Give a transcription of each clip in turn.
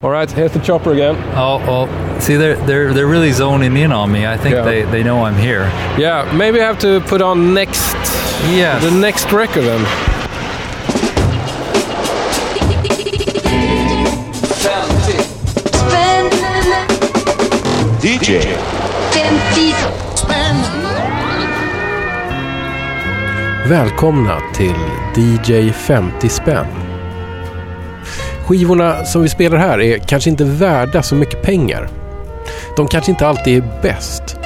All right, here's the chopper again. Oh, well, see, they're they're they're really zoning in on me. I think Yeah. they, they know I'm here. Yeah, maybe I have to put on next Yes. the next record then. DJ Välkomna till DJ 50 spänn. Skivorna som vi spelar här är kanske inte värda så mycket pengar. De kanske inte alltid är bäst.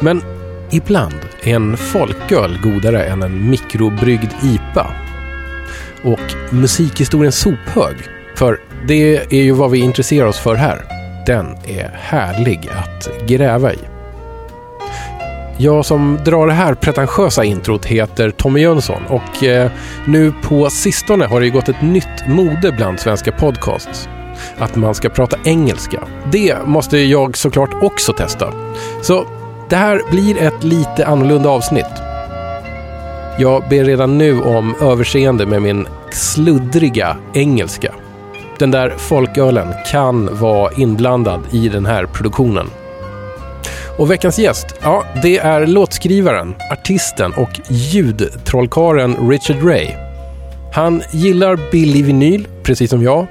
Men ibland är en folköl godare än en mikrobryggd IPA. Och musikhistoriens sophög, för det är ju vad vi intresserar oss för här. Den är härlig att gräva i. Jag som drar det här pretentiösa introt heter Tommy Jönsson och eh, nu på sistone har det ju gått ett nytt mode bland svenska podcasts. Att man ska prata engelska. Det måste jag såklart också testa. Så det här blir ett lite annorlunda avsnitt. Jag ber redan nu om överseende med min sluddriga engelska. Den där folkölen kan vara inblandad i den här produktionen. Och veckans gäst, ja, det är låtskrivaren, artisten och ljudtrollkaren Richard Ray. Han gillar billig vinyl, precis som jag.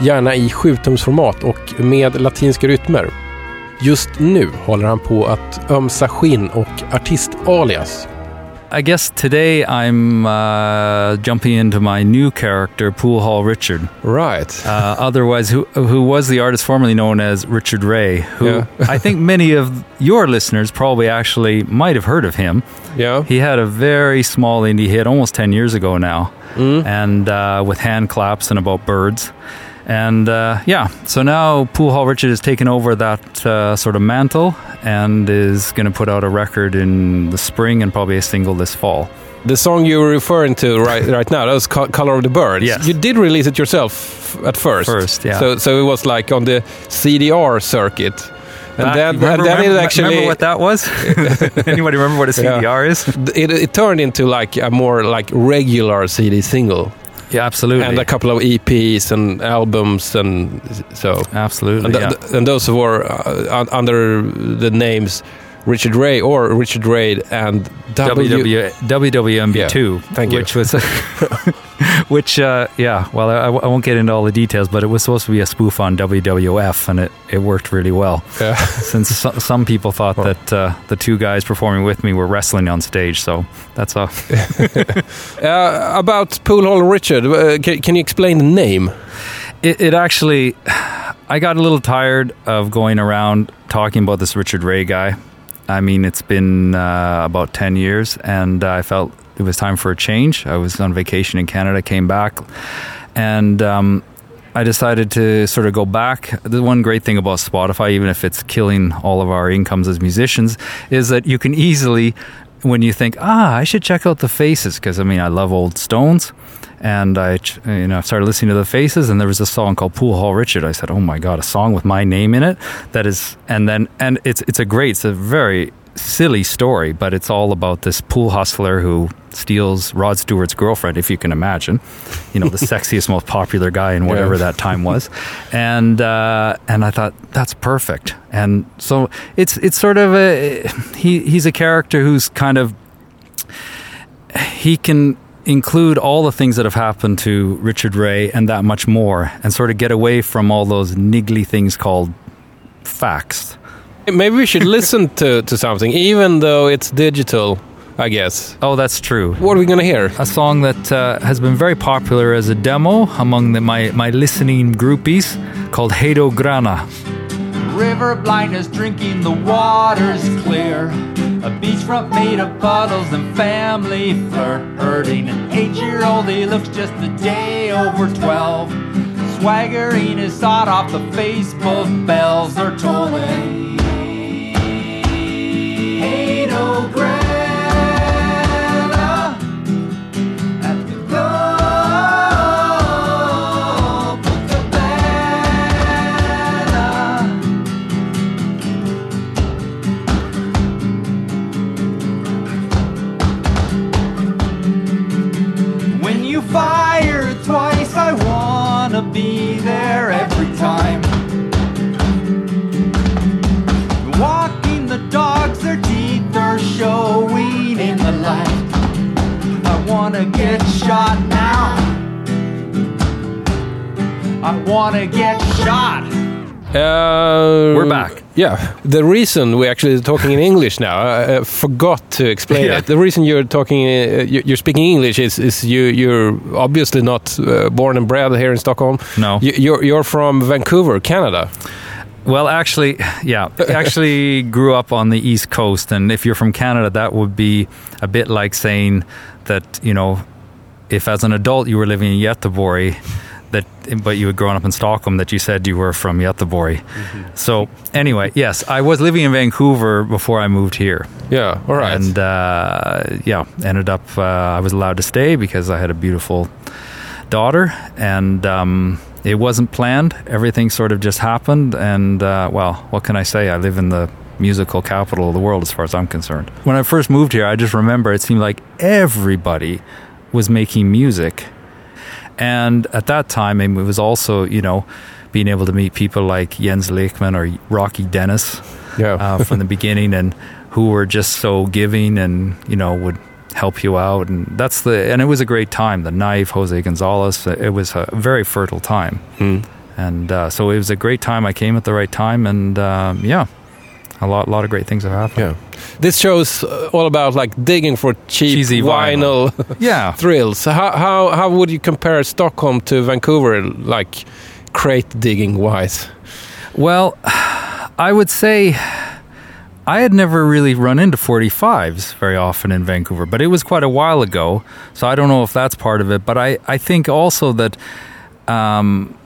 Gärna i 7-tumsformat och med latinska rytmer. Just nu håller han på att ömsa skinn och artistalias. I guess today I'm uh, jumping into my new character, Pool Hall Richard. Right. Uh, otherwise, who who was the artist formerly known as Richard Ray? Who Yeah. I think many of your listeners probably actually might have heard of him. Yeah. He had a very small indie hit almost 10 years ago now, Mm. and uh, with hand claps and about birds. And uh, yeah, so now Pool Hall Richard has taken over that uh, sort of mantle and is going to put out a record in the spring and probably a single this fall. The song you were referring to right right now, that was Co- Color of the Birds. Yes. You did release it yourself at first. First, yeah. So so it was like on the CDR circuit. And then, and remember, then it remember- actually remember what that was? Anybody remember what a Yeah. CDR is? it, it turned into like a more like regular CD single Yeah, absolutely. and a couple of EPs and albums and so absolutely. and, th- yeah. th- and those were uh, under the names Richard Ray or Richard Ray and W. WW, WWMB2, thank you. which was, which, uh, yeah, well, I, I won't get into all the details, but it was supposed to be a spoof on WWF, and it, it worked really well. Yeah. Since so, some people thought that uh, the two guys performing with me were wrestling on stage, so that's all. Uh, about Pool Hall Richard, uh, can, can you explain the name? It, it actually, I got a little tired of going around talking about this Richard Ray guy. I mean, it's been uh, about 10 years, and I felt it was time for a change. I was on vacation in Canada, came back, and um, I decided to sort of go back. The one great thing about Spotify, even if it's killing all of our incomes as musicians, is that you can easily, when you think, ah, I should check out the faces, because I mean, I love old Stones. And I, you know, started listening to the faces, and there was a song called "Pool Hall Richard." I said, "Oh my god, a song with my name in it!" That is, and then, and it's it's a great, it's a very silly story, but it's all about this pool hustler who steals Rod Stewart's girlfriend, if you can imagine. You know, the sexiest, most popular guy in whatever Yeah. that time was, and uh, and I thought that's perfect. And so it's it's sort of a he he's a character who's kind of he can include all the things that have happened to Richard Ray and that much more, and sort of get away from all those niggly things called facts. Maybe we should listen to, to something, even though it's digital, I guess. Oh, that's true. What are we going to hear? A song that uh, has been very popular as a demo among the, my, my listening groupies called Hado Grana. River blindness, drinking the water's clear. A beachfront made of bottles and family flirting. An eight-year-old, he looks just a day over twelve. Swaggering his sawed off the Facebook bells are tolling. Hado Grana Yeah. The reason we're actually talking in English now, I uh, forgot to explain Yeah. it. The reason you're talking, uh, you- you're speaking English is, is you, you're obviously not uh, born and bred here in Stockholm. No. You, you're, you're from Vancouver, Canada. Well, actually, yeah, actually grew up on the East Coast, and if you're from Canada, that would be a bit like saying that you know, if as an adult you were living in Göteborg, that but you had grown up in Stockholm, that you said you were from Göteborg. So anyway, yes, I was living in Vancouver before I moved here, Yeah, all right. and uh, yeah, ended up uh, I was allowed to stay because I had a beautiful daughter, and um, it wasn't planned. Everything sort of just happened, and uh, well, what can I say? I live in the musical capital of the world, as far as I'm concerned. When I first moved here, I just remember it seemed like everybody was making music, and at that time, I mean, it was also you know being able to meet people like Jens Lekman or Rocky Dennis yeah. uh, from the beginning and who were just so giving and you know would help you out. And that's the and it was a great time. The knife jose gonzalez it was a very fertile time. Hmm. and uh, so it was a great time. I came at the right time and um, yeah a lot, lot of great things have happened yeah. This show's uh, all about like digging for cheap Cheesy vinyl, yeah thrills. How, how, how would you compare Stockholm to Vancouver, like crate digging wise? Well, I would say I had never really run into 45s very often in Vancouver, but it was quite a while ago. So I don't know if that's part of it. But I, I think also that um,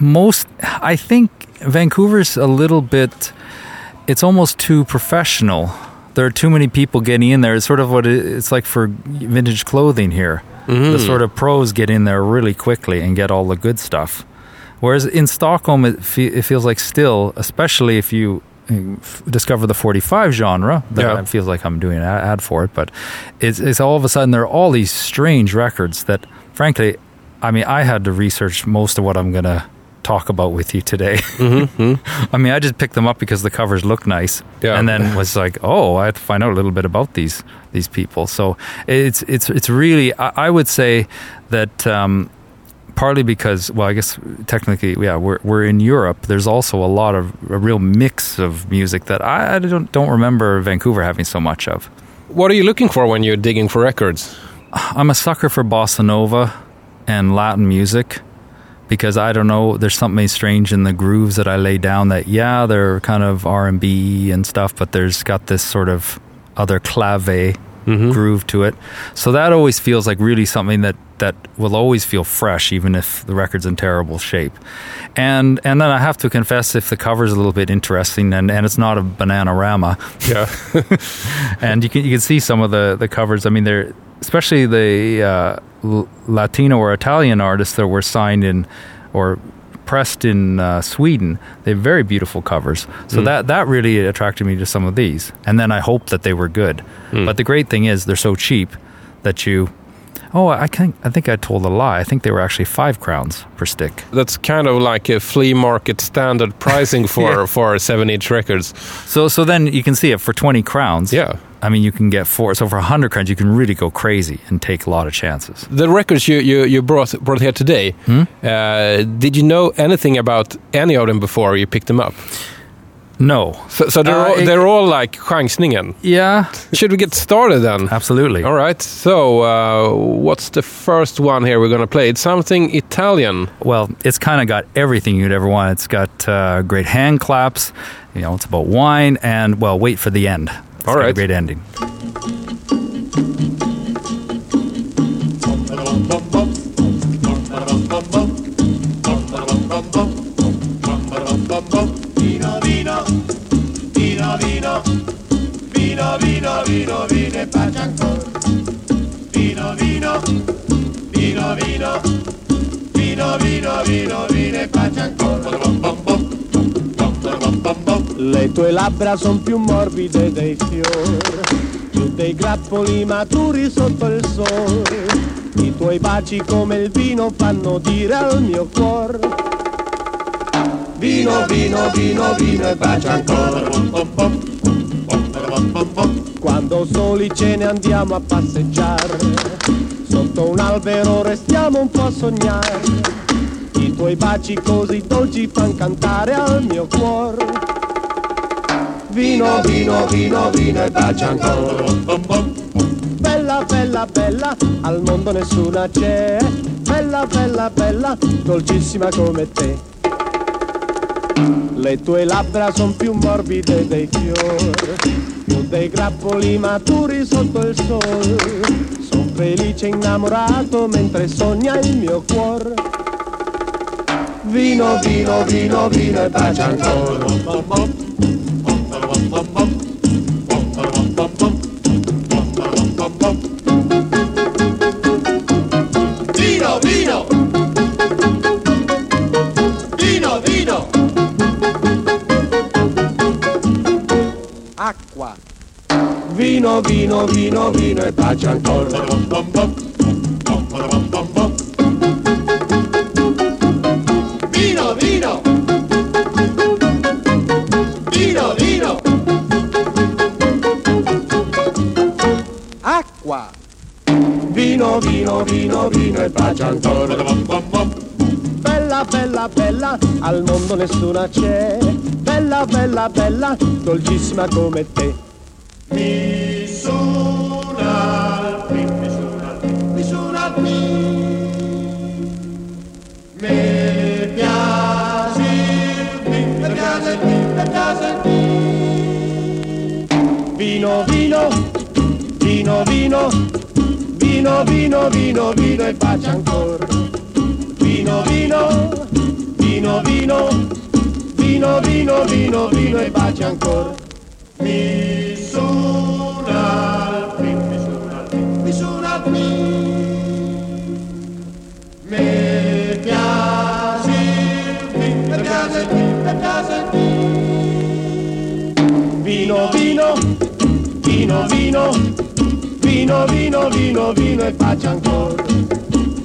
most, I think Vancouver's a little bit, it's almost too professional. There are too many people getting in there. It's sort of what it, it's like for vintage clothing here. The mm. sort of pros get in there really quickly and get all the good stuff. Whereas in Stockholm, it, fe- it feels like still, especially if you f- discover the 45 genre, that Yeah. it feels like I'm doing an ad for it, but it's, it's all of a sudden there are all these strange records that, frankly, I mean, I had to research most of what I'm going to talk about with you today. I mean, I just picked them up because the covers look nice, Yeah. and then was like, oh, I have to find out a little bit about these these people. So it's it's it's really, I, I would say that. Um, partly because well i guess technically yeah we're, we're in europe there's also a lot of a real mix of music that i, I don't don't remember vancouver having so much of What are you looking for when you're digging for records? i'm a sucker for bossa nova and latin music because i don't know there's something strange in the grooves that i lay down that yeah they're kind of r&b and stuff but there's got this sort of other clave groove to it so that always feels like really something that that will always feel fresh even if the record's in terrible shape and and then i have to confess if the cover's a little bit interesting and and it's not a banana Yeah. and you can you can see some of the the covers. I mean, they're especially the uh, Latino or Italian artists that were signed in or pressed in uh, Sweden. They have very beautiful covers. So that that really attracted me to some of these. And then I hoped that they were good. But the great thing is they're so cheap that you. Oh, I can I think I told a lie. I think they were actually five crowns per stick. That's kind of like a flea market standard pricing for Yeah. for seven inch records. So so then you can see it for twenty crowns. Yeah. I mean, you can get four. So for hundred crowns, you can really go crazy and take a lot of chances. The records you, you, you brought brought here today, Hmm? uh, did you know anything about any of them before you picked them up? No. So, so they're, Uh, all, they're all like chansningen. Yeah, Should we get started then? absolutely. All right. So, uh, what's the first one here we're going to play? It's something Italian. Well, it's kind of got everything you'd ever want. It's got uh, great hand claps. You know, it's about wine and well, wait for the end. It's All got a great ending. Vino, vino, e pace ancora. Vino, vino, vino, vino, vino, vino, vino, vino e pace ancora. Le tue labbra son più morbide dei fiori, più dei grappoli maturi sotto il sole. I tuoi baci come il vino fanno dire al mio cuore. Vino, vino, vino, vino e bacia ancora. Quando soli ce ne andiamo a passeggiare, sotto un albero restiamo un po' a sognare. I tuoi baci così dolci fan cantare al mio cuore. Vino, vino, vino, vino e bacia ancora. Bella, bella, bella, al mondo nessuna c'è. Bella, bella, bella, dolcissima come te. Le tue labbra son più morbide dei fiori, più dei grappoli maturi sotto il sole. Son felice innamorato mentre sogna il mio cuore. Vino, vino, vino, vino e bacia ancora. Acqua! Vino, vino, vino, vino e bacia ancora. Vino, vino! Vino, vino! Acqua! Vino, vino, vino, vino e bacia ancora. Bella, bella, al mondo nessuna c'è. Bella, bella, bella, dolcissima come te. Mi suona mi suona mi suona il Mi piace mi, mi piace mi, mi piace il mi. Vino, vino, vino, vino, vino, vino, vino, vino e bacia ancora. Vino, vino, vino, vino, vino, vino, vino, vino e bacia ancora. Mi suona il mi, mi suona il mi, mi suona il mi. Mi piace il mi, mi piace il mi, mi piace il mi. Vino, vino, vino, vino, vino, vino, vino, vino e bacia ancora.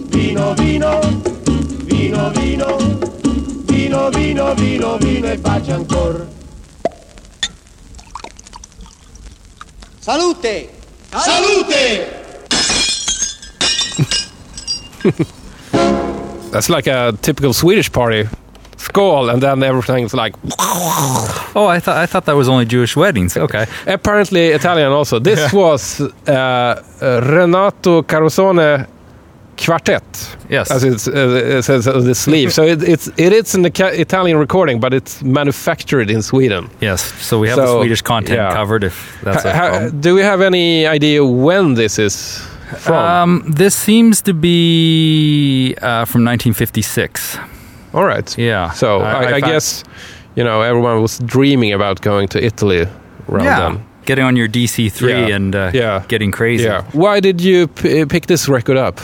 Vino, vino, vino, vino, vino, vino, vino, vino e bacia ancora. Salute! Salute! That's like a typical Swedish party. Skål, and then everything's like. Oh, I thought I thought that was only Jewish weddings. Okay. Apparently Italian also. This was uh, Renato Carosone Quartet. Yes. As it's, uh, it says on the sleeve. so it, it's it is an Italian recording, but it's manufactured in Sweden. Yes. So we have the So, Swedish content yeah. covered. If that's Ha- do we have any idea when this is from? Um, this seems to be uh, from 1956. All right. Yeah. So I- I, I guess you know everyone was dreaming about going to Italy around yeah. then. Getting on your DC3 Yeah. and uh, Yeah. getting crazy. Yeah. Why did you p- pick this record up?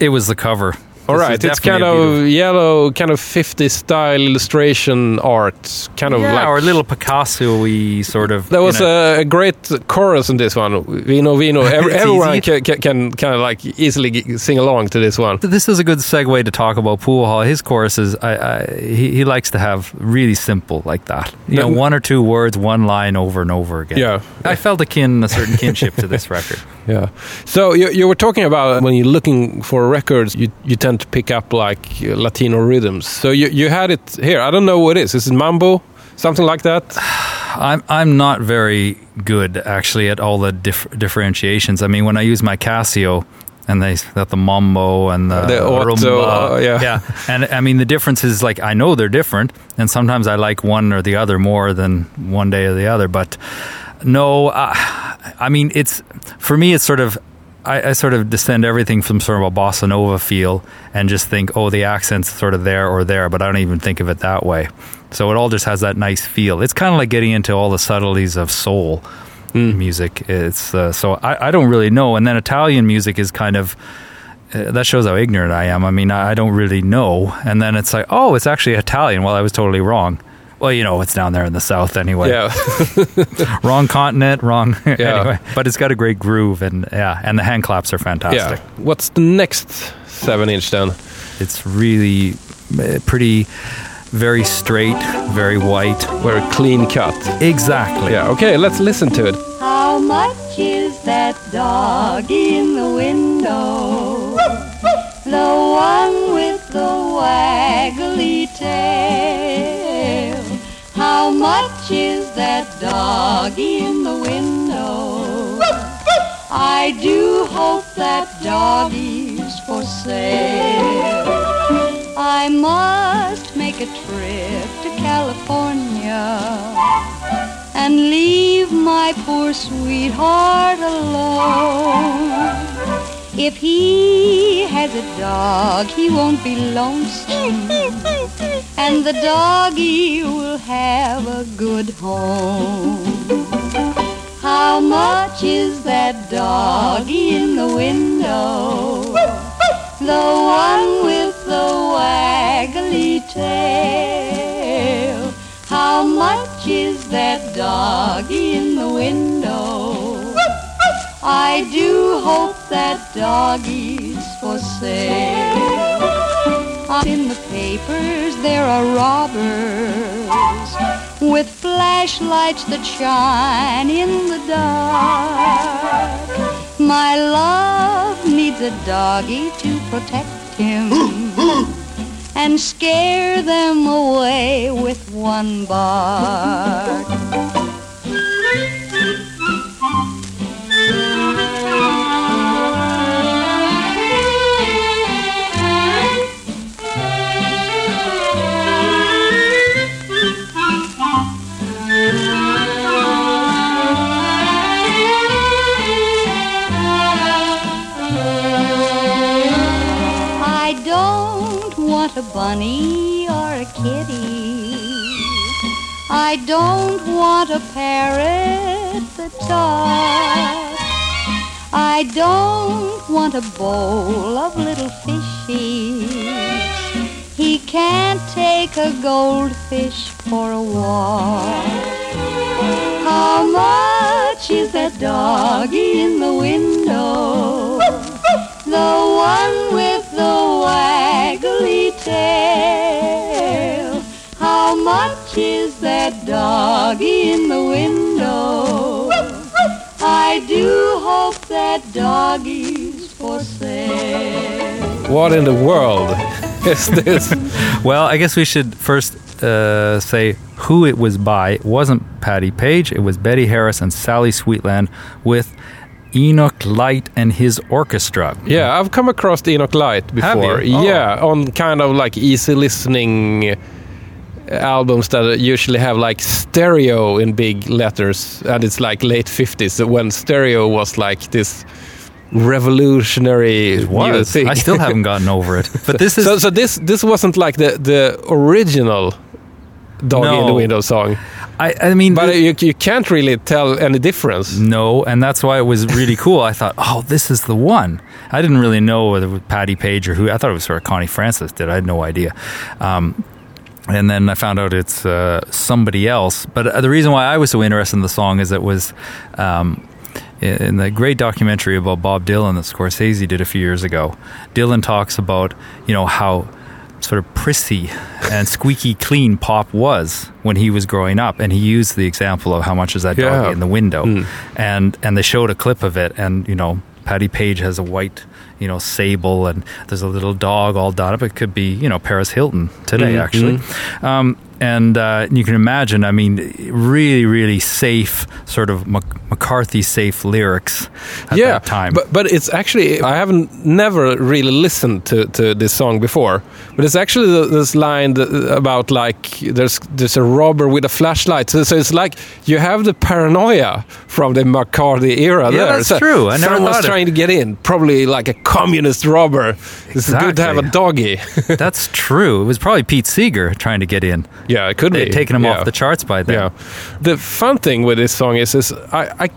It was the cover. All This right, it's kind of yellow, kind of 50 style illustration art, kind of yeah, like or a little Picasso-y sort of. There was know- a, great chorus in this one. Vino, vino. Every, It's everyone can, can, can kind of like easily sing along to this one. This is a good segue to talk about Pool Hall. His choruses, I, I, he, he likes to have really simple like that. You know, one or two words, one line over and over again. Yeah. I felt a kin, a certain kinship to this record. Yeah. So you, you were talking about when you're looking for records, you, you tend to pick up like Latino rhythms. So you, you had it here. I don't know what it is. Is it mambo? Something like that? I'm I'm not very good actually at all the dif- differentiations. I mean, when I use my Casio and they that the mambo and the, The rumba, uh, yeah. yeah, and I mean the difference is like I know they're different, and sometimes I like one or the other more than one day or the other. But no, uh, I mean it's for me it's sort of. I, I sort of descend everything from sort of a bossa nova feel and just think, oh, the accent's sort of there or there, but I don't even think of it that way. So it all just has that nice feel. It's kind of like getting into all the subtleties of soul music. It's uh, so I, I don't really know. And then Italian music is kind of uh, that shows how ignorant I am. I mean, I, I don't really know. And then it's like, oh, it's actually Italian. Well, I was totally wrong. Well, you know, it's down there in the south anyway. Yeah. Wrong continent, wrong. Yeah. anyway, but it's got a great groove, and yeah, and the hand claps are fantastic. yeah. What's the next seven inch then? It's really uh, pretty, very straight, very white. Very clean cut. Exactly. Yeah. Okay, let's listen to it. How much is that dog in the window? The one with the waggly tail. Much is that doggy in the window? I do hope that doggy's for sale. I must make a trip to California and leave my poor sweetheart alone. If he has a dog, he won't be lonesome. And the doggy will have a good home. How much is that doggy in the window? The one with the waggly tail. How much is that doggy in the window? I do hope that doggies for sale. In the papers there are robbers with flashlights that shine in the dark. My love needs a doggy to protect him and scare them away with one bark. Bunny or a kitty. I don't want a parrot that talks. I don't want a bowl of little fishies. He can't take a goldfish for a walk. How much is that doggy in the window? In the window? I do hope that doggy's for sale. What in the world is this? Well, I guess we should first uh, say who it was by. It wasn't Patti Page, it was Betty Harris and Sally Sweetland with Enoch Light and his orchestra. Yeah, I've come across Enoch Light Have before. you? Oh. Yeah, on kind of like easy listening albums that usually have like stereo in big letters, and it's like late 50s when stereo was like this revolutionary new thing. I still haven't gotten over it. But this is so, so this this wasn't like the the original Doggy in the Window song, I, I mean but you, you can't really tell any difference. No, and that's why it was really cool. I thought, oh, this is the one. I didn't really know whether it was Patti Page or who. I thought it was sort of Connie Francis did. I had no idea. Um, and then I found out it's uh, somebody else. But uh, the reason why I was so interested in the song is it was um, in in the great documentary about Bob Dylan that Scorsese did a few years ago. Dylan talks about you know how sort of prissy and squeaky clean pop was when he was growing up and he used the example of how much is that Yeah. doggy in the window Mm. and and they showed a clip of it and you know Patti Page has a white you know sable and there's a little dog all done up. It could be you know Paris Hilton today Mhm, actually. Um, and uh, you can imagine I mean really really safe sort of Mac- McCarthy safe lyrics at yeah, that time But but it's actually I haven't never really listened to, to this song before. But it's actually this line about like there's there's a robber with a flashlight. So, so it's like you have the paranoia from the McCarthy era. Yeah, there. that's So true. I never Someone's trying to get in, probably like a communist robber. It's good to have a doggy. that's true it was probably Pete Seeger trying to get in yeah, it could they'd be taken him yeah. off the charts by then Yeah. The fun thing with this song is, is I, I,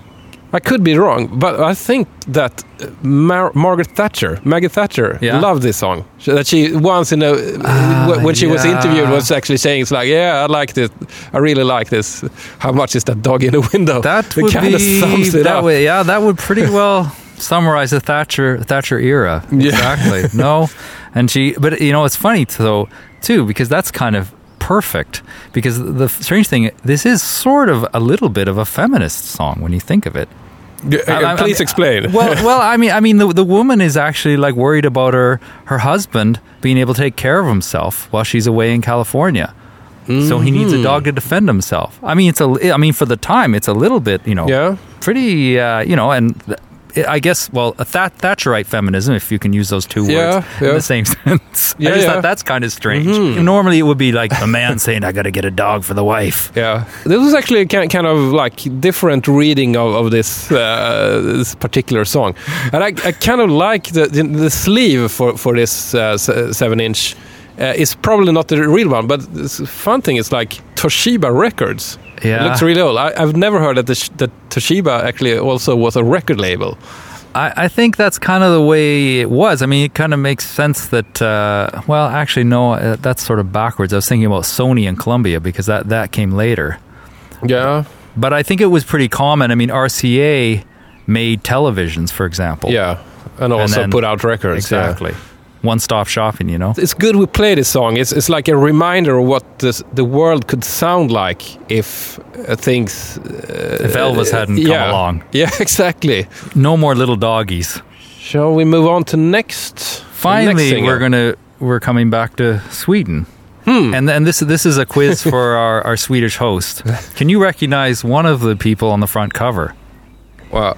I could be wrong, but I think that uh, Mar- Margaret Thatcher, Maggie Thatcher, Yeah. loved this song. She- That she once in a Ah, when she was interviewed was actually saying it's like, yeah, I like this, I really like this. How much is that dog in the window? That It would be sums it that up. way. Yeah, that would pretty well summarize the Thatcher Thatcher era. Yeah. Exactly. no, and she. But you know, it's funny though too because that's kind of perfect. Because the strange thing, this is sort of a little bit of a feminist song when you think of it. Uh, I- I- Please I- explain. well, well, I mean, I mean, the the woman is actually like worried about her her husband being able to take care of himself while she's away in California. So he needs a dog to defend himself. I mean, it's a. I mean, for the time, it's a little bit, you know, yeah. pretty, uh, you know, and I guess, well, a That Thatcherite feminism, if you can use those two words Yeah, in the same sense. Yeah, I just yeah. thought that's kind of strange. Normally, it would be like a man saying, "I got to get a dog for the wife." Yeah, this was actually a kind kind of like different reading of, of this uh, this particular song, and I, I kind of like the, the the sleeve for for this uh, seven inch. Uh, it's probably not the real one, but the fun thing is like Toshiba Records. Yeah. it looks really old. I, I've never heard that the, that Toshiba actually also was a record label. I, I think that's kind of the way it was. I mean, it kind of makes sense that. Uh, well, actually, no, uh, that's sort of backwards. I was thinking about Sony and Columbia because that that came later. Yeah, But I think it was pretty common. I mean, RCA made televisions, for example. yeah, and also then- put out records. yeah. One stop shopping, you know. It's good we play this song. It's it's like a reminder of what this, the world could sound like if uh, things. Uh, If Elvis hadn't come yeah. along, Yeah, exactly. no more little doggies. Shall we move on to next? Finally, next we're gonna we're coming back to Sweden. And and this this is a quiz for our, our Swedish host. Can you recognize one of the people on the front cover? Well,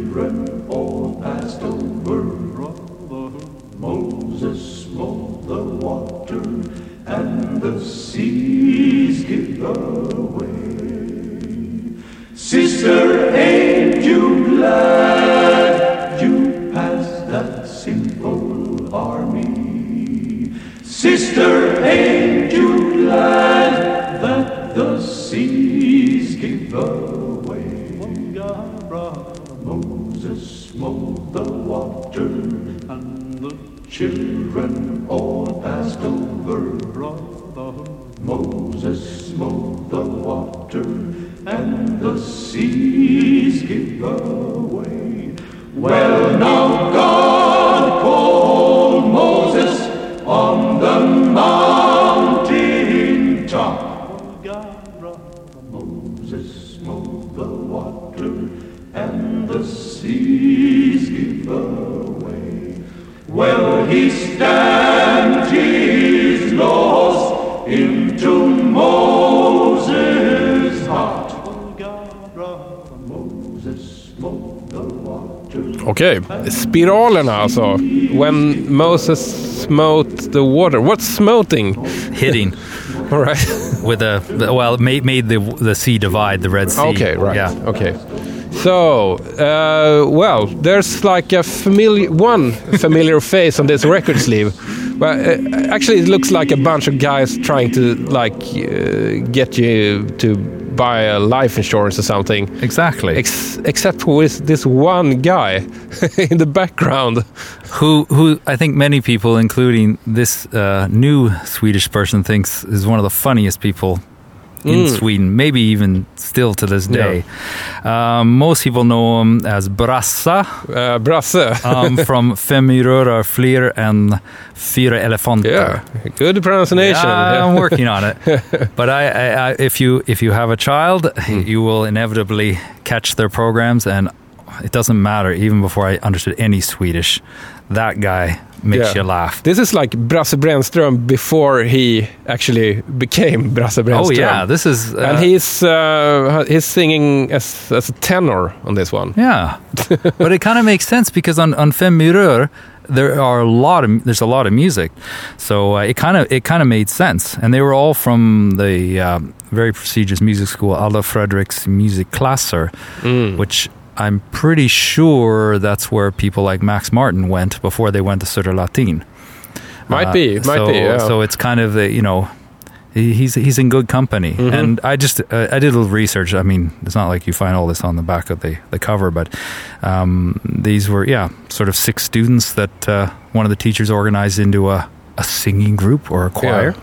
children all passed over. Moses smote the water, and the seas give away. Sister, ain't you glad? children. Okej, spiralerna alltså. When Moses smote the water. What's smoting? Hitting All right. with a well, made made the the sea divide, the Red Sea. Okay, right. Yeah. Okay. So, uh, well, there's like a familiar one familiar face on this record sleeve. Well, uh, actually, it looks like a bunch of guys trying to like uh, get you to buy a life insurance or something. Exactly. Ex- except for this, this one guy in the background. who who I think many people, including this uh, new Swedish person, thinks is one of the funniest people in Sweden, maybe even still to this day. Um, most people know him as Brassa Uh, Brasse. um, from Fem myror fler än fyra elefanter. yeah, good pronunciation. Yeah, I'm working on it. But I, I, I, if you if you have a child, you will inevitably catch their programs, and it doesn't matter. Even before I understood any Swedish, that guy makes Yeah. you laugh. This is like Brasse Brännström before he actually became Brasse Brännström. Oh yeah, this is uh, and he's uh, he's singing as, as a tenor on this one. yeah. but it kind of makes sense because on on Fem myror there are a lot of there's a lot of music, so uh, it kind of it kind of made sense, and they were all from the um, very prestigious music school Adolf Fredriks Musikklasser, Mm. which I'm pretty sure that's where people like Max Martin went before they went to Södra Latin. Might Uh, be, might so, be. Yeah. So it's kind of the you know, he's he's in good company. Mm-hmm. And I just uh, I did a little research. I mean, it's not like you find all this on the back of the the cover, but um, these were yeah, sort of six students that uh, one of the teachers organized into a a singing group or a choir.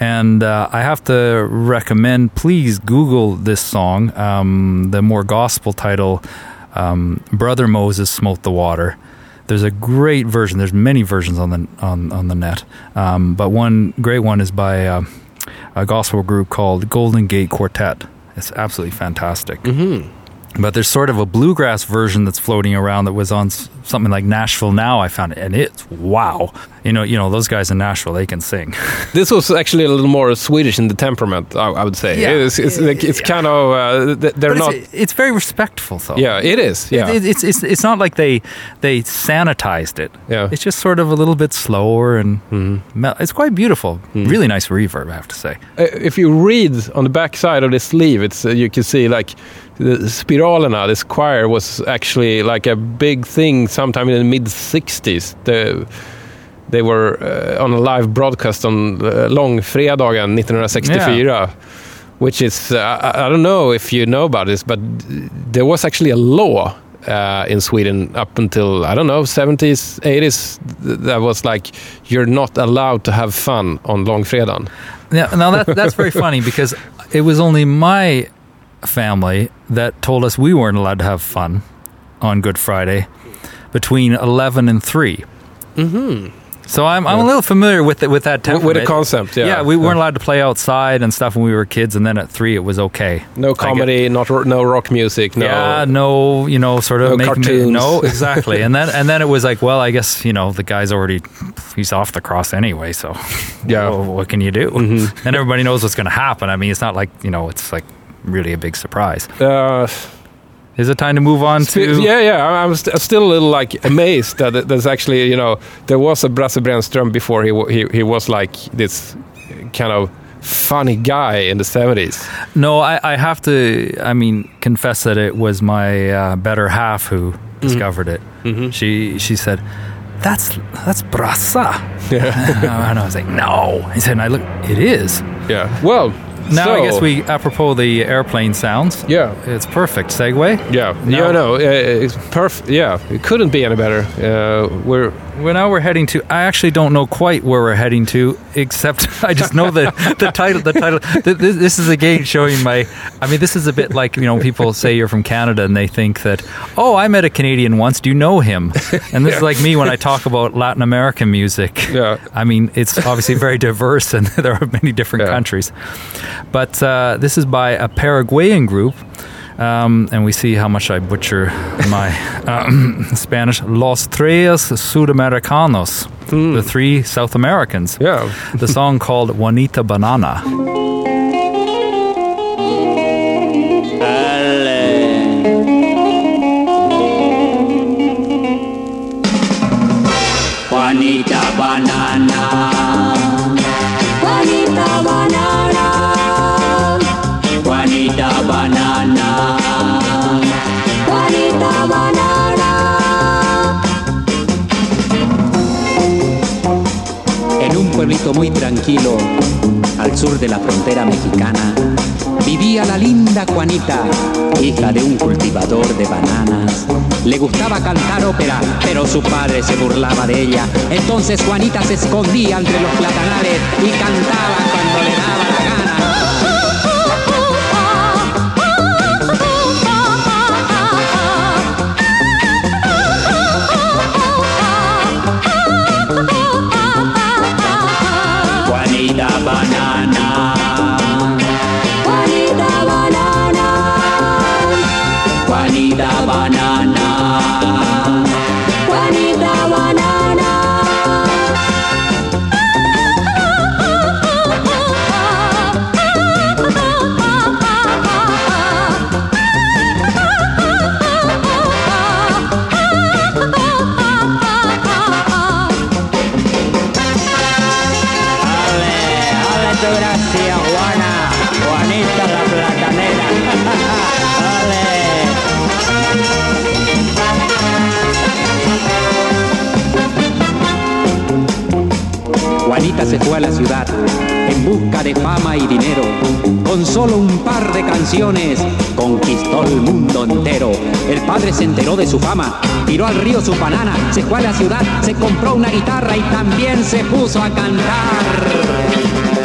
And uh, I have to recommend, please Google this song. Um, the more gospel title, um, "Brother Moses Smote the Water." There's a great version. There's many versions on the on, on the net, um, but one great one is by uh, a gospel group called Golden Gate Quartet. It's absolutely fantastic. Mm-hmm. But there's sort of a bluegrass version that's floating around that was on something like Nashville Now. I found it, and it's wow. You know, you know those guys in Nashville, they can sing. This was actually a little more Swedish in the temperament, I, I would say. Yeah. It's, it's, like, it's Yeah. kind of uh, they're But not. it's, it's very respectful, though. yeah, it is. Yeah, It- it's, it's it's not like they they sanitized it. Yeah. It's just sort of a little bit slower and mel- it's quite beautiful. Really nice reverb, I have to say. Uh, if you read on the back side of the sleeve, it's uh, you can see like the Spiralerna, this choir was actually like a big thing sometime in the mid '60s. The, they were uh, on a live broadcast on uh, långfredagen 1964. Which is, uh, I, don't know if you know about this, but there was actually a law uh, in Sweden up until, I don't know, 70s, 80s, th- that was like, you're not allowed to have fun on långfredagen. Yeah, now that that's very funny because it was only my family that told us we weren't allowed to have fun on Good Friday between eleven and 3 Mm-hmm. So I'm, I'm a little familiar with it, with that With- with the concept, yeah. Yeah, we weren't allowed to play outside and stuff when we were kids, and then at three it was okay. No comedy, not ro- no rock music, no. Yeah, no, you know, sort of No making cartoons. no, exactly. and then and then it was like, well, I guess you know the guy's already he's off the cross anyway, so Yeah. well, what can you do? Mm-hmm. And everybody knows what's going to happen. I mean, it's not like you know, it's like really a big surprise. Uh, Is it time to move on to? yeah, yeah. I- I'm st- still a little like amazed that there's actually, you know, there was a Brasse Brännström before he, he he was like this kind of funny guy in the 70s. No, I, I have to. I mean, confess that it was my uh, better half who Mm-hmm. discovered it. She she said. That's that's brassa, and I was like, no. He said, and I look, it is. Yeah. Well, Now so, I guess we, apropos the airplane sounds, Yeah. it's perfect segue. Yeah. Now- Yeah. No. It's perfect. Yeah. It couldn't be any better. Uh, we're Well, now we're heading to. I actually don't know quite where we're heading to, except I just know that the title. The title. th- This, this is again showing my. I mean, this is a bit like you know people say you're from Canada and they think that oh I met a Canadian once. Do you know him? And this is like me when I talk about Latin American music. Yeah. I mean, it's obviously very diverse and there are many different Yeah. countries. But uh, this is by a Paraguayan group. Um, and we see how much I butcher my um, Spanish. Los Tres Sudamericanos, the three South Americans. yeah. The song called Juanita Banana. Muy tranquilo, al sur de la frontera mexicana, vivía la linda Juanita, hija de un cultivador de bananas. Le gustaba cantar ópera, pero su padre se burlaba de ella. Entonces Juanita se escondía entre los platanales y cantaba cuando a la ciudad en busca de fama y dinero. Con solo un par de canciones conquistó el mundo entero. El padre se enteró de su fama, tiró al río su banana, se fue a la ciudad, se compró una guitarra y también se puso a cantar.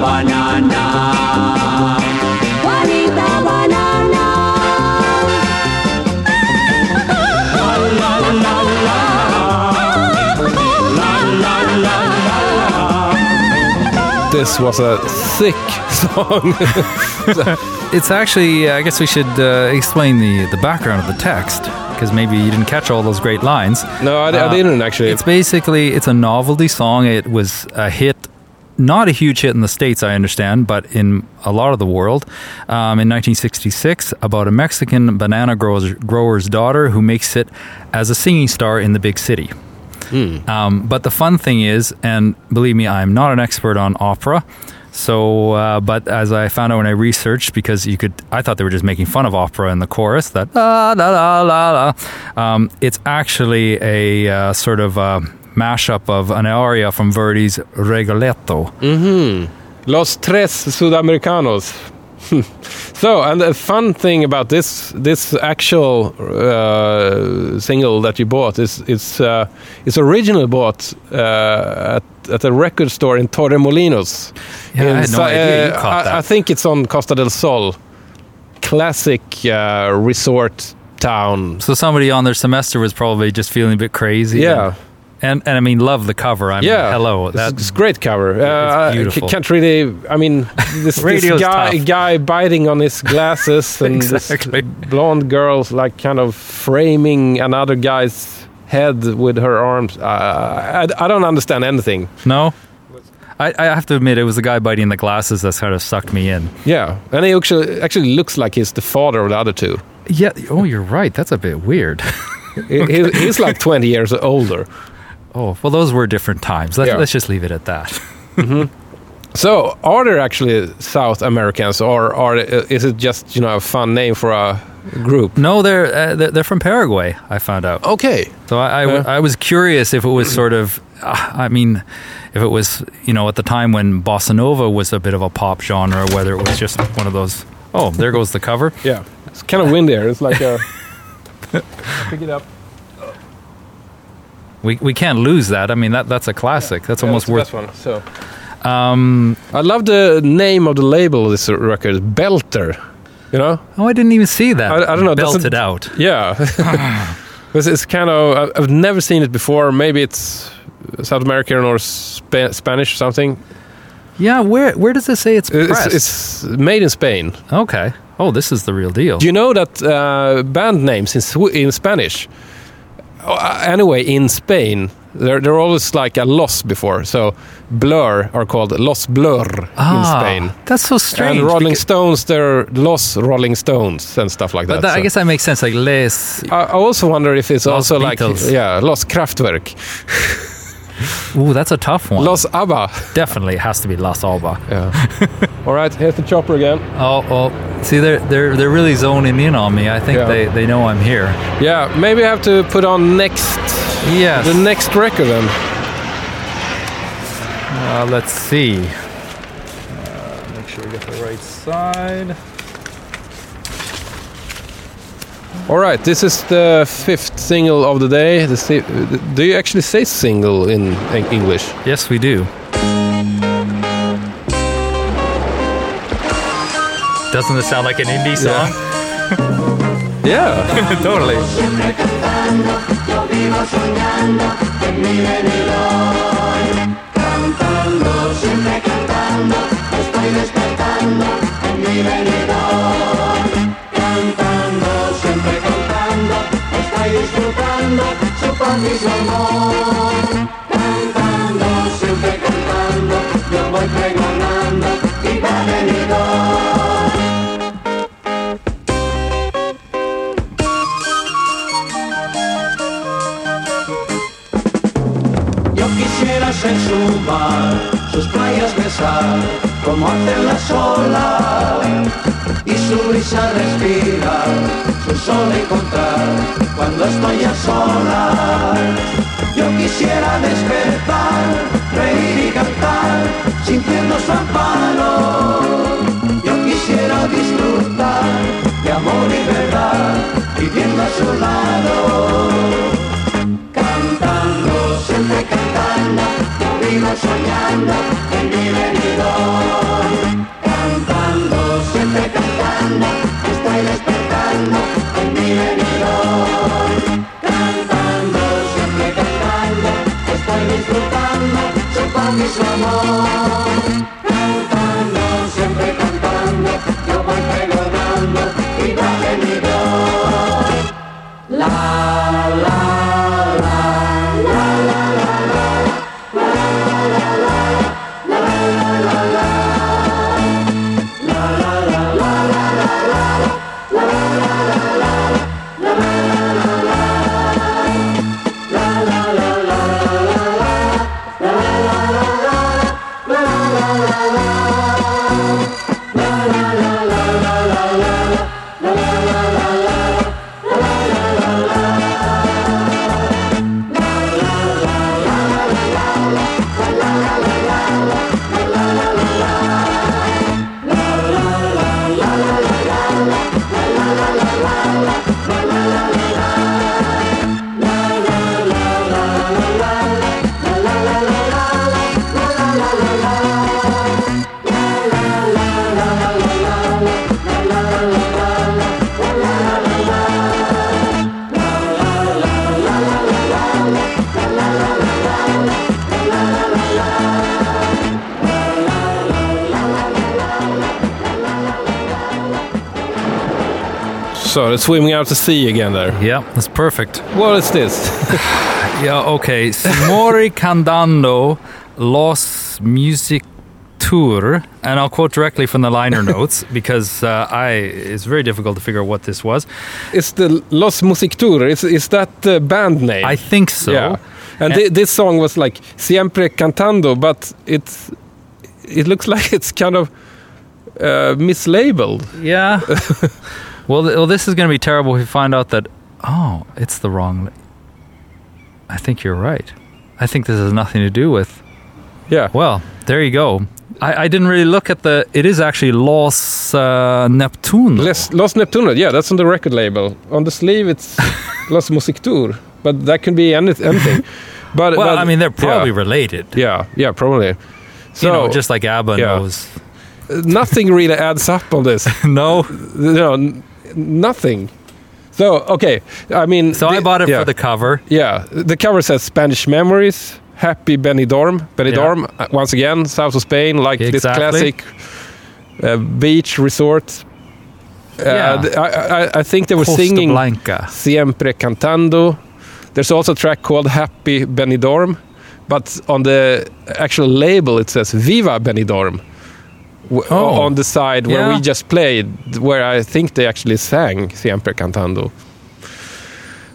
Juanita Banana. Juanita Banana, This was a thick song. It's actually, I guess we should uh, explain the, the background of the text because maybe you didn't catch all those great lines. no, I, I Uh, didn't actually. It's basically it's a novelty song. It was a hit, not a huge hit in the states, I understand, but in a lot of the world. Um, in 1966, about a Mexican banana grower's, grower's daughter who makes it as a singing star in the big city. Um, but the fun thing is, and believe me, I'm not an expert on opera. So, uh, but as I found out when I researched, because you could, I thought they were just making fun of opera in the chorus, that la la la la la. Um, it's actually a uh, sort of uh mashup of an aria from Verdi's Rigoletto. Los Tres Sudamericanos. so, and the fun thing about this this actual uh, single that you bought is it's uh, it's originally bought uh, at at a record store in Torremolinos. Yeah, I had no idea you uh, caught I, that. I think it's on Costa del Sol, classic uh, resort town. So somebody on their semester was probably just feeling a bit crazy. Yeah. And, and, I mean, love the cover. I mean, Yeah, hello. It's, That, it's a great cover. Uh, I can't really. I mean, this, this guy tough. guy biting on his glasses and Exactly. this blonde girl's like kind of framing another guy's head with her arms. Uh, I, I don't understand anything. no? I, I have to admit, it was the guy biting the glasses that sort of sucked me in. Yeah, and he actually actually looks like he's the father of the other two. Yeah. Oh, you're right. That's a bit weird. He- he's like 20 years older. Oh, well, those were different times. Let's, Yeah. let's just leave it at that. So, are there actually South Americans, or are is it just you know a fun name for a group? No, they're, uh, they're from Paraguay. I found out. Okay. So I, I, Yeah. I was curious if it was sort of, uh, I mean, if it was you know at the time when bossa nova was a bit of a pop genre, whether it was just one of those. Oh, there goes the cover. Yeah, it's kind of windy. It's like a. Pick it up. We we can't lose that. I mean that that's a classic. That's Yeah, almost that's worth. the best one. So Um, I love the name of the label of this record, Belter. You know? oh, I didn't even see that. I- I don't know, doesn't- Belted out. Yeah. Because it's kind of I- I've never seen it before. Maybe it's South American or Spa- Spanish or something. Yeah, where where does it say it's It's, pressed? it's made in Spain. okay. Oh, this is the real deal. Do you know that uh, band names in Sw- in Spanish? Uh, anyway, in Spain, they're, they're always like a loss before. So Blur are called Los Blur in Spain. Ah, That's so strange. and Rolling Stones, they're Los Rolling Stones and stuff like that. but that, I guess that makes sense. Like les. I I also wonder if it's also Beatles. like yeah, Los Kraftwerk, Ooh, that's a tough one. Los ABBA. Definitely has to be Los Alba. Yeah. All right, here's the chopper again. Oh, oh. See, they're they're they're really zoning in on me. I think Yeah. they, they know I'm here. Yeah, maybe I have to put on next Yes. the next record then. Uh, let's see. Uh, make sure we get the right side. All right, this is the fifth single of the day. do you actually say single in English? Yes, we do. Doesn't it sound like an indie song? Yeah, yeah. totally. por mi amor, cantando, siempre cantando, yo voy la la la. So, swimming out to sea again there. Yeah, that's perfect. What is this? Yeah, okay. Siempre Cantando Los Music Tour, and I'll quote directly from the liner notes because uh, I it's very difficult to figure out what this was. it's the Los Music Tour. Is, is that the band name? I think so. Yeah. And, And- thi- this song was like Siempre Cantando, but it's it looks like it's kind of uh, mislabeled. Yeah. well, th- well, this is going to be terrible if we find out that oh, it's the wrong. li- I think you're right. I think this has nothing to do with. Yeah. Well, there you go. I, I didn't really look at the. It is actually Los uh, Neptune. Les, Los Neptuno, yeah, that's on the record label. On the sleeve, it's Los Music Tour, but that can be any, anything. But well, but- I mean, they're probably yeah, related. yeah, yeah, probably. So you know, just like ABBA yeah. knows. nothing really adds up on this. no. you know, n- nothing. So okay, I mean, So I bought it yeah. for the cover. Yeah, the cover says Spanish Memories, Happy Benidorm. Benidorm, uh, once again, south of Spain, like this classic uh, beach resort. Uh, Yeah. I, I, I think they were Costa singing Blanca. Siempre Cantando. There's also a track called Happy Benidorm, but on the actual label it says Viva Benidorm. W- Oh. On the side where Yeah. we just played, where I think they actually sang Siempre Cantando.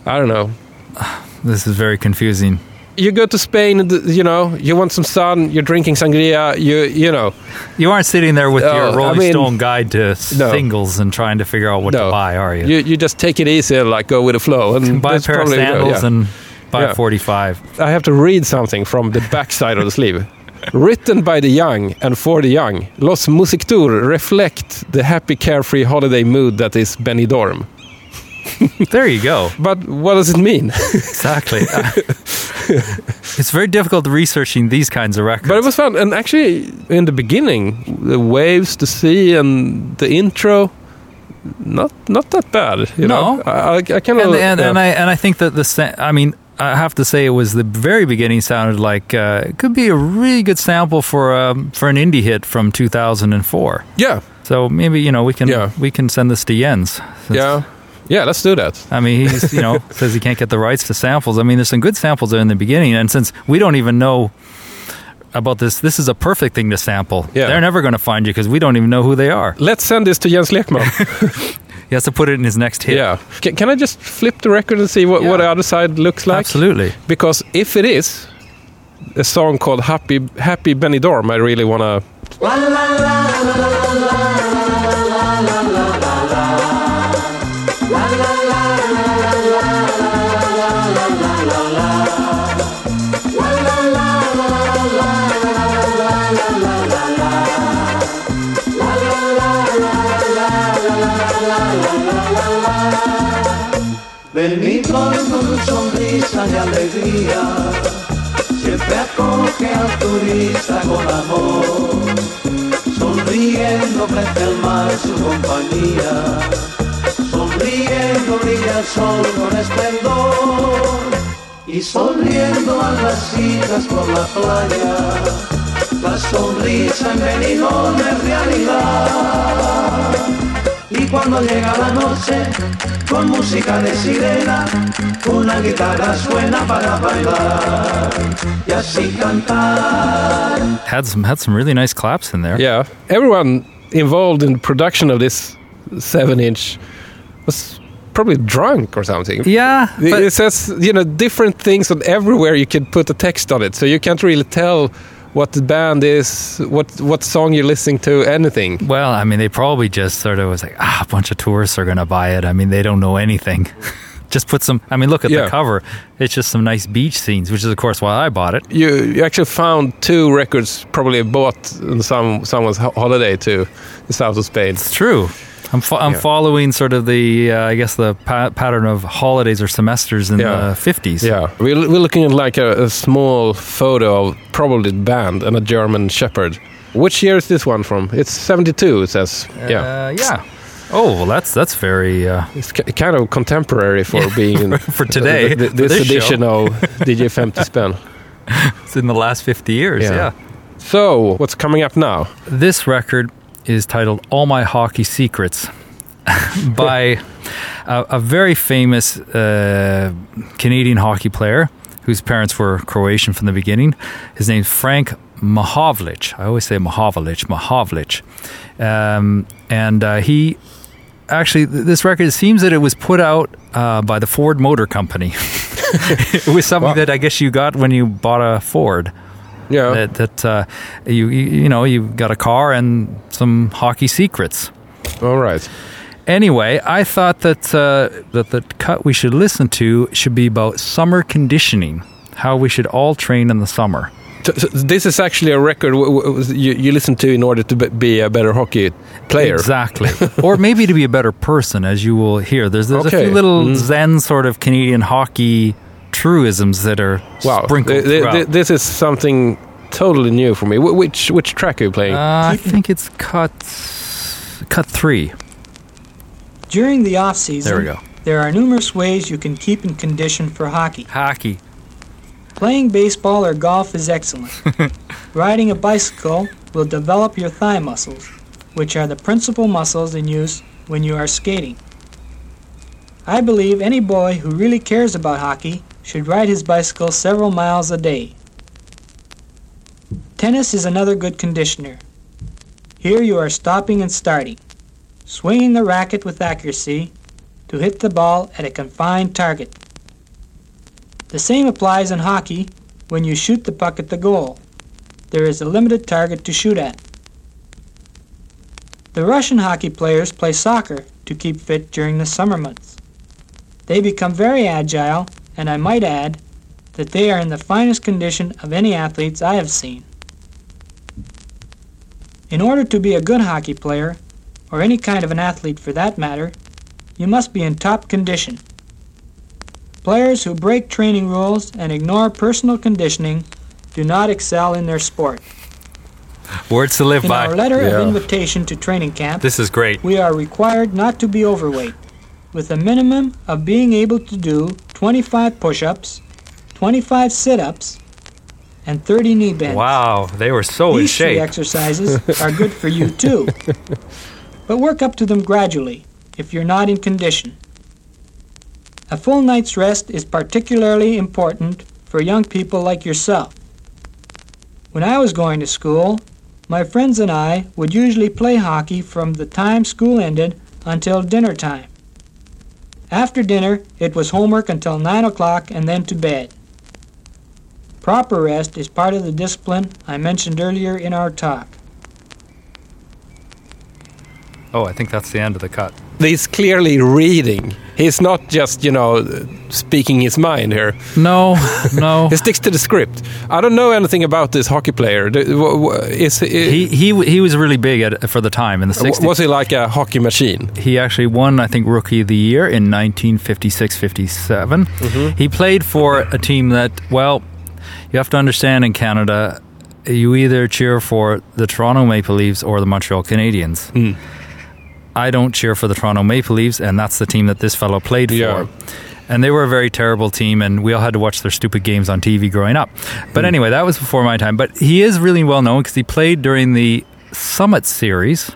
I don't know. This is very confusing. you go to Spain, you know, you want some sun, you're drinking sangria, you you know, You aren't sitting there with No, your uh, I mean- Stone guide to No. singles and trying to figure out what No. to buy, are you? you you just take it easy and like go with the flow and buy a pair of probably- uh, sandals yeah. and buy Yeah. 45. I have to read something from the backside of the sleeve. Written by the young and for the young, Los Music Tour reflect the happy, carefree holiday mood that is Benidorm. There you go. But what does it mean? Exactly. it's very difficult researching these kinds of records. but it was fun, and actually, in the beginning, the waves, the sea, and the intro, not not that bad. You No. know, I, I kind of and, and, and I and I think that the I mean I have to say it was the very beginning sounded like uh, it could be a really good sample for um, for an indie hit from 2004. yeah, So maybe you know we can Yeah. we can send this to Jens. Yeah, yeah. Let's do that. I mean, he's you know says he can't get the rights to samples. I mean, there's some good samples there in the beginning, and since we don't even know about this, this is a perfect thing to sample. Yeah. They're never going to find you because we don't even know who they are. Let's send this to Jens Lekman. He has to put it in his next hit. yeah. Can, can I just flip the record and see what, what the other side looks like? absolutely. Because if it is, a song called Happy Happy Benidorm. I really want to. De alegría, siempre acoge al turista con amor, sonriendo frente al mar su compañía, sonriendo brilla el sol con esplendor, y sonriendo a las hijas por la playa, la sonrisa en Benidorm es realidad. Y cuando llega la noche, con música de sirena, una guitarra suena para bailar y así cantar. Had some had some really nice claps in there. Yeah, everyone involved in the production of this seven-inch was probably drunk or something. Yeah, It- it says you know different things on everywhere. You can put a text on it, so you can't really tell what the band is, what what song you're listening to, anything. Well, I mean, they probably just sort of was like, ah, a bunch of tourists are going to buy it. I mean, they don't know anything. just put some. I mean, look at Yeah. the cover. It's just some nice beach scenes, which is, of course, why I bought it. You you actually found two records probably bought on some someone's holiday to the south of Spain. It's true. I'm fo- I'm Yeah. following sort of the uh, I guess the pa- pattern of holidays or semesters in Yeah. the 50s. Yeah, we're, we're looking at like a, a small photo of probably the band and a German Shepherd. Which year is this one from? It's 72, it says. yeah. Uh, yeah. Oh well, that's that's very. Uh, It's ki- kind of contemporary for being For today, th- th- for this, this edition show. of DJ 50 Spin. it's in the last 50 years. Yeah. yeah. So, what's coming up now? This record is titled All My Hockey Secrets by a, a very famous uh, Canadian hockey player whose parents were Croatian from the beginning. His name's Frank Mahovlich. I always say Mahovlich, Mahovlich. Um, and uh, he actually, th- this record, it seems that it was put out uh, by the Ford Motor Company. it was something Wow. that I guess you got when you bought a Ford Yeah. that that uh, you, you know you've got a car and some hockey secrets. All right. Anyway, I thought that uh, that the cut we should listen to should be about summer conditioning, how we should all train in the summer. So, so this is actually a record w- w- you, you listen to in order to be- a better hockey player. Exactly. or maybe to be a better person, as you will hear. There's there's a few little Mm. Zen sort of Canadian hockey truisms that are Wow. sprinkled Th- th- throughout. th- this is something totally new for me. Wh- which which track are you playing? uh, I think it's cut cut three. During the off season, There we go. there are numerous ways you can keep in condition for hockey. Hockey. Playing baseball or golf is excellent. Riding a bicycle will develop your thigh muscles, which are the principal muscles in use when you are skating. I believe any boy who really cares about hockey should ride his bicycle several miles a day. Tennis is another good conditioner. Here you are stopping and starting, swinging the racket with accuracy to hit the ball at a confined target. The same applies in hockey when you shoot the puck at the goal. There is a limited target to shoot at. The Russian hockey players play soccer to keep fit during the summer months. They become very agile, and I might add that they are in the finest condition of any athletes I have seen. In order to be a good hockey player, or any kind of an athlete for that matter, you must be in top condition. Players who break training rules and ignore personal conditioning do not excel in their sport. Words to live In by. our letter Yeah. of invitation to training camp, This is great. we are required not to be overweight, with a minimum of being able to do 25 push ups, 25 sit ups, and 30 knee bends. Wow, they were so in These three shape. exercises are good for you too. But work up to them gradually if you're not in condition. A full night's rest is particularly important for young people like yourself. When I was going to school, my friends and I would usually play hockey from the time school ended until dinner time. After dinner, it was homework until 9 o'clock and then to bed. Proper rest is part of the discipline I mentioned earlier in our talk. Oh, I think that's the end of the cut. He's clearly reading. He's not just, you know, speaking his mind here. No, no. He sticks to the script. I don't know anything about this hockey player. W- Is, he he he was really big at for the time in the w- 60s. was he like a hockey machine? he actually won, I think, Rookie of the Year in 1956 57. Mm-hmm. He played for a team that, well, you have to understand in Canada, you either cheer for the Toronto Maple Leafs or the Montreal Canadiens. Hmm. I don't cheer for the Toronto Maple Leafs, and that's the team that this fellow played Yeah. for. And they were a very terrible team, and we all had to watch their stupid games on TV growing up. But hmm. anyway, that was before my time. But he is really well known because he played during the Summit Series,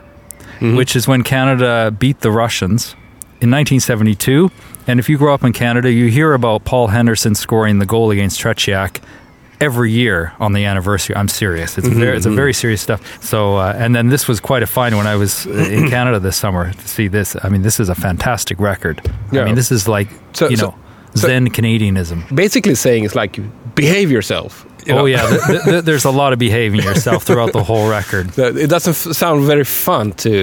hmm. which is when Canada beat the Russians in 1972. And if you grow up in Canada, you hear about Paul Henderson scoring the goal against Tretiak every year on the anniversary. I'm serious. It's very, it's a very serious stuff. So, uh, and then this was quite a find when I was uh, in Canada this summer to see this. I mean, this is a fantastic record. Yeah. I mean, this is like So- you know so- Zen Canadianism. Basically saying it's like, behave yourself. you Oh know? yeah, th- th- th- there's a lot of behaving yourself throughout the whole record. It doesn't sound very fun to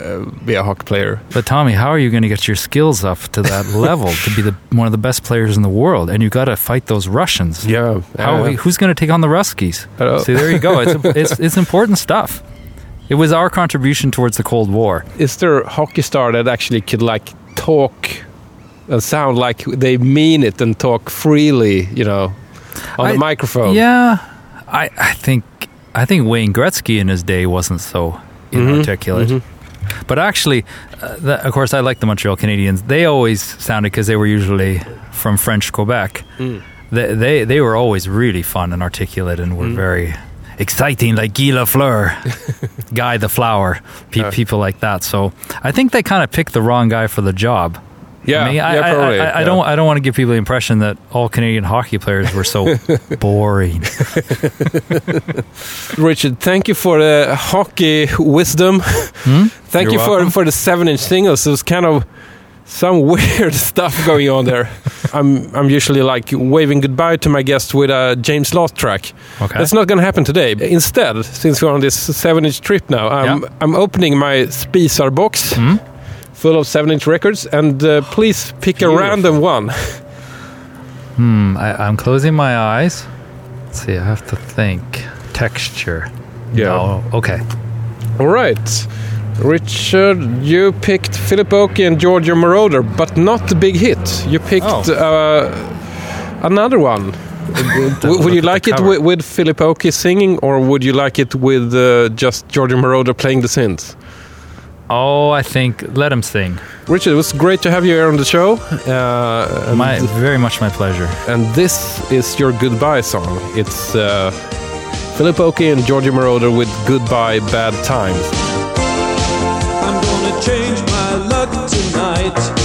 uh, be a hockey player. But Tommy, how are you going to get your skills up to that level to be the one of the best players in the world? And you got to fight those Russians. Yeah. How, who's going to take on the Ruskies? See, there you go. It's, it's it's important stuff. It was our contribution towards the Cold War. is there a hockey star that actually could like talk sound like they mean it and talk freely, you know, on I- the microphone? Yeah, I, I think I think Wayne Gretzky in his day wasn't so Mm-hmm. inarticulate. But actually, uh, the, of course, I like the Montreal Canadiens. They always sounded because they were usually from French Quebec. Mm. They, they they were always really fun and articulate and Mm. were very exciting, like Guy Lafleur, Guy the Flower, pe- Yeah. people like that. So I think they kind of picked the wrong guy for the job. Yeah, I, mean, I, yeah, I- probably. I, I yeah. don't. I don't want to give people the impression that all Canadian hockey players were so boring. Richard, thank you for the hockey wisdom. Hmm? Thank You're you for welcome. for the seven inch singles. It was kind of some weird stuff going on there. I'm I'm usually like waving goodbye to my guest with a James Last track. Okay. That's not going to happen today. Instead, since we're on this seven inch trip now, I'm Yeah. I'm opening my Spisar box Hmm? Full of seven inch records, and uh, please pick a random one. Hmm, I, I'm closing my eyes. Let's see, I have to think. Texture. Yeah. No, okay. All right. Richard, you picked Philip Oakey and Giorgio Moroder, but not the big hit. You picked Oh. uh, another one. Would you like it with, with Philip Oakey singing, or would you like it with uh, just Giorgio Moroder playing the synths? Oh, I think let him sing. Richard, it was great to have you here on the show. Uh, My very much my pleasure. and this is your goodbye song. It's uh, Philip Oakey and Giorgio Moroder with Goodbye Bad Times. I'm gonna change my luck tonight.